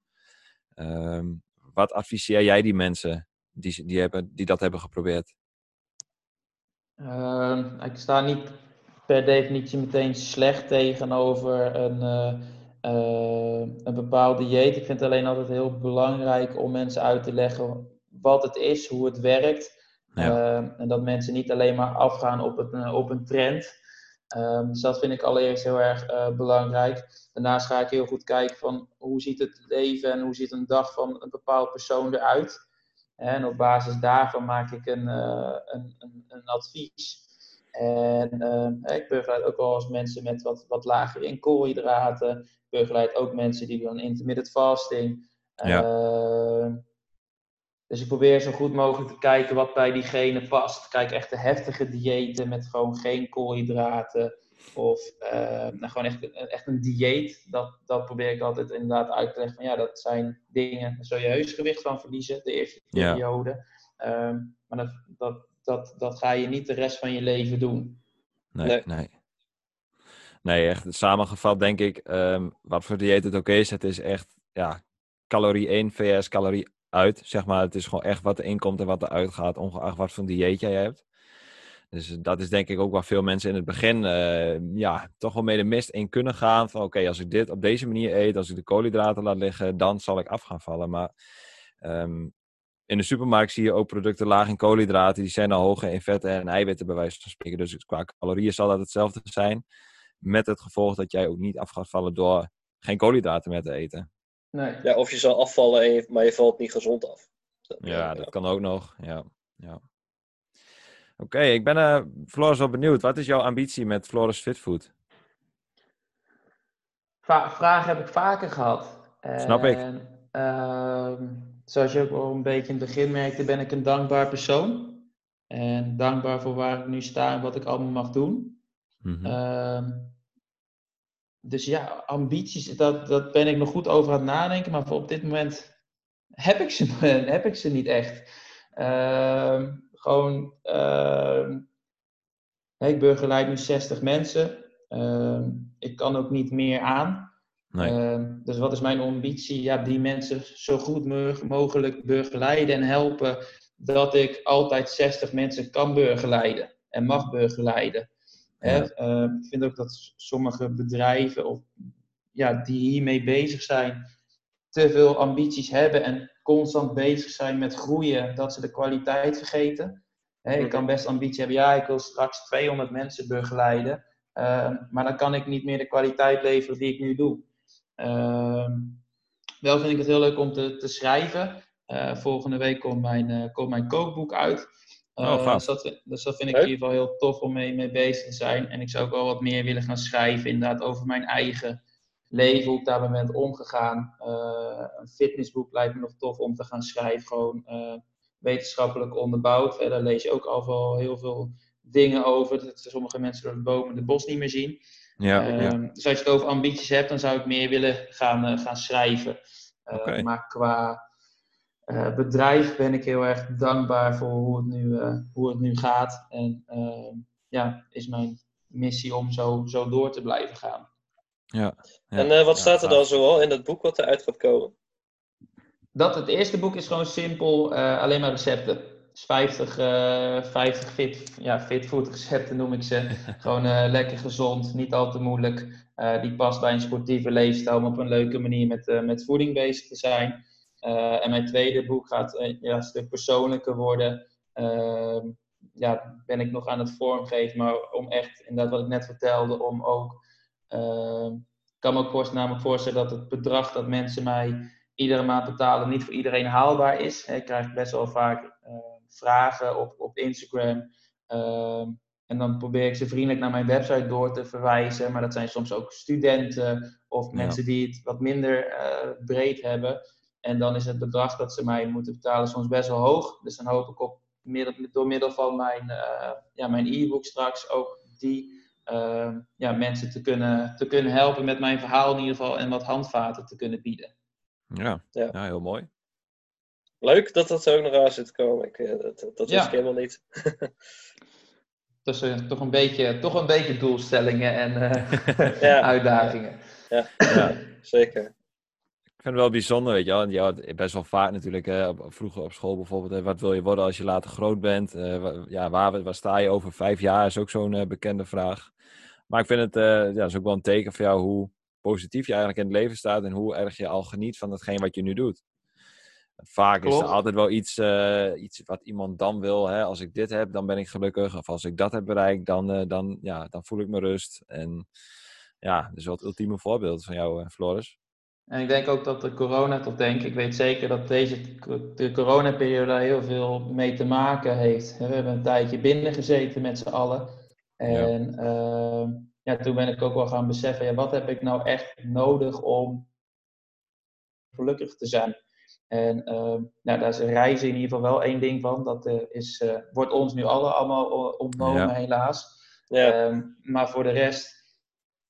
B: Um, wat adviseer jij die mensen die, die, hebben, die dat hebben geprobeerd?
C: Uh, ik sta niet per definitie meteen slecht tegenover een, uh, een bepaald dieet. Ik vind het alleen altijd heel belangrijk om mensen uit te leggen wat het is, hoe het werkt. Ja. Uh, en dat mensen niet alleen maar afgaan op, het, op een trend. Um, dus dat vind ik allereerst heel erg uh, belangrijk. Daarnaast ga ik heel goed kijken van hoe ziet het leven en hoe ziet een dag van een bepaald persoon eruit. En op basis daarvan maak ik een, een, een, een advies. En uh, ik begeleid ook wel eens mensen met wat, wat lager in koolhydraten. Ik begeleid ook mensen die doen intermittent fasting. Ja. Dus ik probeer zo goed mogelijk te kijken wat bij diegene past. Kijk, echt de heftige diëten met gewoon geen koolhydraten. Of uh, nou, gewoon echt, echt een dieet. Dat, dat probeer ik altijd inderdaad uit te leggen. Van ja, dat zijn dingen, daar zul je heus gewicht van verliezen, de eerste periode. Uh, maar dat, dat, dat, dat ga je niet de rest van je leven doen.
B: Nee, nee. nee. echt samengevat denk ik, um, wat voor dieet het ook is, het is echt, ja, calorie 1 vs calorie uit, zeg maar. Het is gewoon echt wat er inkomt en wat er uitgaat, ongeacht wat voor dieet jij hebt. Dus dat is denk ik ook waar veel mensen in het begin uh, ja, toch wel mee de mist in kunnen gaan. Van oké, als ik dit op deze manier eet, als ik de koolhydraten laat liggen, dan zal ik af gaan vallen. Maar um, in de supermarkt zie je ook producten laag in koolhydraten. Die zijn al hoger in vetten en eiwitten bij wijze van spreken. Dus qua calorieën zal dat hetzelfde zijn. Met het gevolg dat jij ook niet af gaat vallen door geen koolhydraten meer te eten.
D: Nee. Ja, of je zal afvallen, maar je valt niet gezond af.
B: ja, dat kan ook nog. Ja, ja. Oké, ik ben uh, Floris wel benieuwd. Wat is jouw ambitie met Floris Fitfood?
C: Va vraag heb ik vaker gehad.
B: Snap ik.
C: Uh, zoals je ook al een beetje in het begin merkte, ben ik een dankbaar persoon. En dankbaar voor waar ik nu sta en wat ik allemaal mag doen. Mm dus ja, ambities, dat, dat ben ik nog goed over aan het nadenken. Maar voor op dit moment heb ik ze, heb ik ze niet echt. Ehm, gewoon, uh, ik begeleid nu 60 mensen. Ehm, ik kan ook niet meer aan. Nee. dus wat is mijn ambitie? Ja, die mensen zo goed mogelijk begeleiden en helpen dat ik altijd 60 mensen kan begeleiden en mag Ehm, ik vind ook dat sommige bedrijven of, ja, die hiermee bezig zijn, te veel ambities hebben en constant bezig zijn met groeien, dat ze de kwaliteit vergeten. ik kan best ambitie hebben, ja, ik wil straks 200 mensen begeleiden, ehm, maar dan kan ik niet meer de kwaliteit leveren die ik nu doe. Ehm, wel vind ik het heel leuk om te, te schrijven. Uh, volgende week komt mijn, uh, komt mijn kookboek uit. Uh, dus, dat, dus, dat, vind ik in ieder geval heel tof om mee, mee bezig te zijn. En ik zou ook wel wat meer willen gaan schrijven, inderdaad, over mijn eigen leven, hoe ik daar ben omgegaan. een fitnessboek lijkt me nog tof om te gaan schrijven, gewoon wetenschappelijk onderbouwd. Daar lees je ook al wel heel veel dingen over, dat sommige mensen door de bomen de bos niet meer zien. Ja, ja. Ehm, dus als je het over ambities hebt, dan zou ik meer willen gaan, gaan schrijven. Maar qua uh, bedrijf ben ik heel erg dankbaar voor hoe het nu, uh, hoe het nu gaat. En uh, ja, is mijn missie om zo, zo door te blijven gaan.
D: Ja. ja. En wat staat er dan zoal in dat boek wat eruit gaat komen?
C: Dat het eerste boek is gewoon simpel, alleen maar recepten. Dus 50, 50 fit, ja, fit food recepten noem ik ze. gewoon lekker gezond, niet al te moeilijk. die past bij een sportieve leefstijl om op een leuke manier met, met voeding bezig te zijn. Eh, en mijn tweede boek gaat uh, ja, een stuk persoonlijker worden. Ehm, ja, ben ik nog aan het vormgeven, maar om echt, inderdaad wat ik net vertelde, om ook, uh, kan me ook namelijk voorstellen dat het bedrag dat mensen mij iedere maand betalen niet voor iedereen haalbaar is. Ik krijg best wel vaak ehm, vragen op, op Instagram. en dan probeer ik ze vriendelijk naar mijn website door te verwijzen. Maar dat zijn soms ook studenten of mensen die het wat minder eh, breed hebben. En dan is het bedrag dat ze mij moeten betalen soms best wel hoog. Dus dan hoop ik op door middel van mijn uh, ja, mijn e-book straks ook die uh, ja, mensen te kunnen, te kunnen helpen met mijn verhaal in ieder geval en wat handvaten te kunnen bieden.
B: Ja, ja. ja heel mooi.
D: Leuk dat dat zo ook nog aan zit te komen. Ik, eh, dat dat wist ik helemaal niet.
C: Dus uh, toch, een beetje, toch een beetje doelstellingen en uh, uitdagingen.
D: Ja, ja, zeker
B: vind het wel bijzonder, weet je wel. Ja, best wel vaak natuurlijk, hè, vroeger op school bijvoorbeeld. Hè, wat wil je worden als je later groot bent? Uh, ja, waar, waar sta je over vijf jaar? Is ook zo'n uh, bekende vraag. Maar ik vind het, uh, ja, is ook wel een teken voor jou hoe positief je eigenlijk in het leven staat. En hoe erg je al geniet van hetgeen wat je nu doet. Vaak is er altijd wel iets, iets wat iemand dan wil. Hè? Als ik dit heb, dan ben ik gelukkig. Of als ik dat heb bereikt, dan, dan, ja, dan voel ik me rust. En ja, dus wel het ultieme voorbeeld van jou, Floris.
C: En ik denk ook dat de corona, tot denk ik, weet zeker dat deze de coronaperiode daar heel veel mee te maken heeft. We hebben een tijdje binnen gezeten met z'n allen. En ja. Ehm, ja, toen ben ik ook wel gaan beseffen, ja, wat heb ik nou echt nodig om gelukkig te zijn? En uh, nou, daar is reizen in ieder geval wel één ding van. Dat uh, is, uh, wordt ons nu alle allemaal ontnomen, helaas. Ja. Uh, maar voor de rest,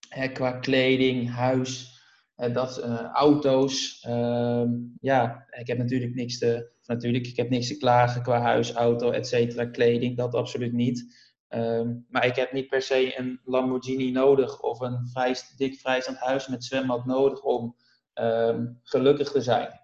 C: hè, qua kleding, huis, dat, uh, auto's. Uh, ja, ik heb natuurlijk niks te, natuurlijk, ik heb niks te klagen qua huis, auto, et cetera, kleding, dat absoluut niet. Ehm, maar ik heb niet per se een Lamborghini nodig of een vrij, dik vrijstaand huis met zwembad nodig om ehm, gelukkig te zijn.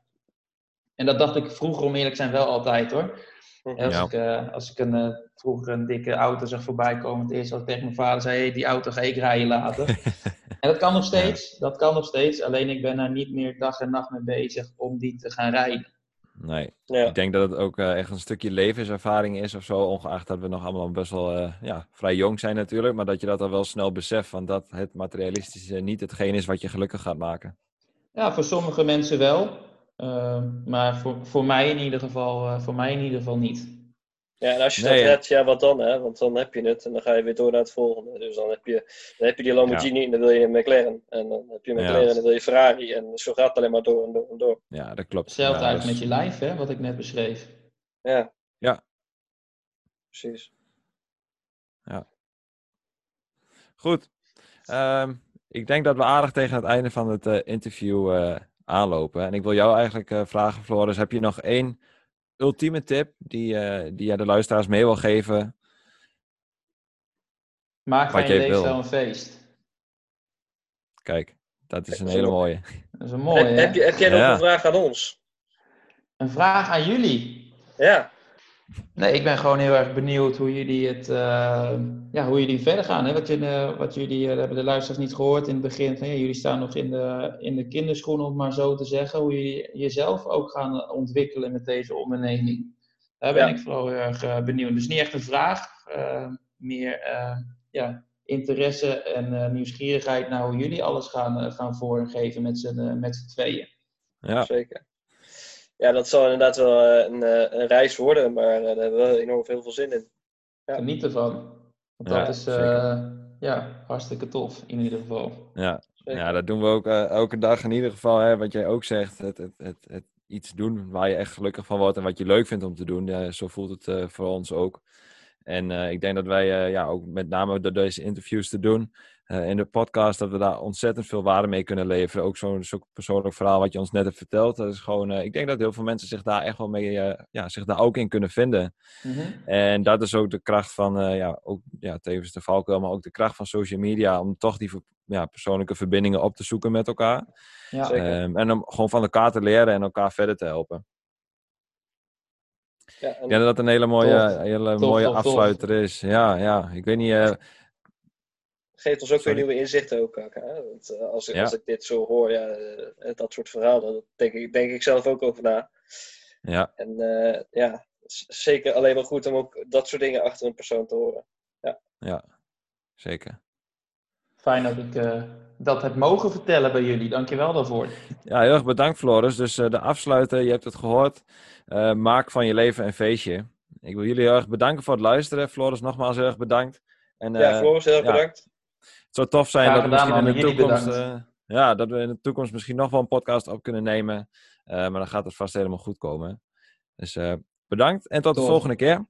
C: En dat dacht ik vroeger, om eerlijk zijn, wel altijd hoor. Als, ik, uh, als ik een, uh, vroeger een dikke auto zag voorbij komen, het eerste wat ik tegen mijn vader zei, hey, die auto ga ik rijden later. en dat kan nog steeds, dat kan nog steeds, alleen ik ben daar niet meer dag en nacht mee bezig om die te gaan rijden.
B: Nee, ja. ik denk dat het ook uh, echt een stukje levenservaring is of zo, ongeacht dat we nog allemaal best wel ja, vrij jong zijn natuurlijk, maar dat je dat al wel snel beseft, van dat het materialistische niet hetgeen is wat je gelukkig gaat maken.
C: Ja, voor sommige mensen wel. Ehm, maar voor, voor mij in ieder geval, uh, voor mij in ieder geval niet.
D: Ja, en als je dat hebt, ja, wat dan? Hè? Want dan heb je het en dan ga je weer door naar het volgende. Dus dan heb je, dan heb je die Lamborghini en dan wil je een McLaren. En dan heb je een McLaren en dan wil je Ferrari. En zo gaat het alleen maar door en door en door.
B: Ja, dat klopt.
C: Hetzelfde
B: ja,
C: eigenlijk met je lijf, hè, wat ik net beschreef.
D: Ja.
B: Ja.
D: Precies.
B: Ja. Goed. Um, ik denk dat we aardig tegen het einde van het interview aanlopen. En ik wil jou eigenlijk vragen, Floris, heb je nog één ultieme tip die, die jij de luisteraars mee wil geven?
C: Maak van je leefstijl een feest.
B: Kijk, dat is een hele mooie.
C: Dat is een mooie.
D: Heb, heb, je, heb jij nog een vraag aan ons?
C: Een vraag aan jullie?
D: Ja.
C: Nee, ik ben gewoon heel erg benieuwd hoe jullie het, uh, ja, hoe jullie verder gaan. Hè? Wat, je, uh, wat jullie, uh, hebben de luisteraars niet gehoord in het begin. Van, ja, jullie staan nog in de, in de kinderschoenen, om maar zo te zeggen. Hoe jullie jezelf ook gaan ontwikkelen met deze onderneming. Daar ben ik vooral heel erg benieuwd. Dus niet echt een vraag, meer ja, interesse en nieuwsgierigheid naar hoe jullie alles gaan, gaan vormgeven met z'n met tweeën.
D: Ja, zeker ja, dat zal inderdaad wel eh, een, eh, een reis worden, maar eh, daar hebben we enorm veel, veel zin in.
C: Ja. Geniet ervan. Want dat is ja, hartstikke tof, in ieder geval.
B: Ja, ja dat doen we ook elke dag in ieder geval. Hè, wat jij ook zegt, het, het, het, het, iets doen waar je echt gelukkig van wordt en wat je leuk vindt om te doen. Ja, zo voelt het voor ons ook. En ik denk dat wij ja, ook met name door deze interviews te doen, uh, in de podcast, dat we daar ontzettend veel waarde mee kunnen leveren. Ook zo'n zo persoonlijk verhaal wat je ons net hebt verteld. Dat is gewoon, uh, ik denk dat heel veel mensen zich daar echt wel mee, uh, ja, zich daar ook in kunnen vinden. Mm -hmm. En dat is ook de kracht van, ja, ook, ja, tevens de valkuil, maar ook de kracht van social media. Om toch die ja, persoonlijke verbindingen op te zoeken met elkaar. Ja, um, en om gewoon van elkaar te leren en elkaar verder te helpen. Ja, en... Ik denk dat dat een hele mooie, hele mooie afsluiter is. Ja, ja. Ik weet niet
D: geeft ons ook weer nieuwe inzichten ook. Hè? Want, uh, als, als ik dit zo hoor, ja, uh, dat soort verhalen, daar denk ik, denk ik zelf ook over na.
B: Ja.
D: En uh, ja, zeker alleen maar goed om ook dat soort dingen achter een persoon te horen. Ja,
B: ja zeker.
C: Fijn dat ik dat heb mogen vertellen bij jullie. Dankjewel daarvoor.
B: Ja, heel erg bedankt Floris. Dus de afsluiter, je hebt het gehoord. maak van je leven een feestje. Ik wil jullie heel erg bedanken voor het luisteren. Floris, nogmaals heel erg bedankt.
D: En, ja, Floris, heel erg bedankt.
B: Het zou tof zijn dat we misschien in de toekomst. Uh, ja, dat we in de toekomst misschien nog wel een podcast op kunnen nemen. Uh, maar dan gaat het vast helemaal goed komen. Dus uh, bedankt en tot de volgende keer.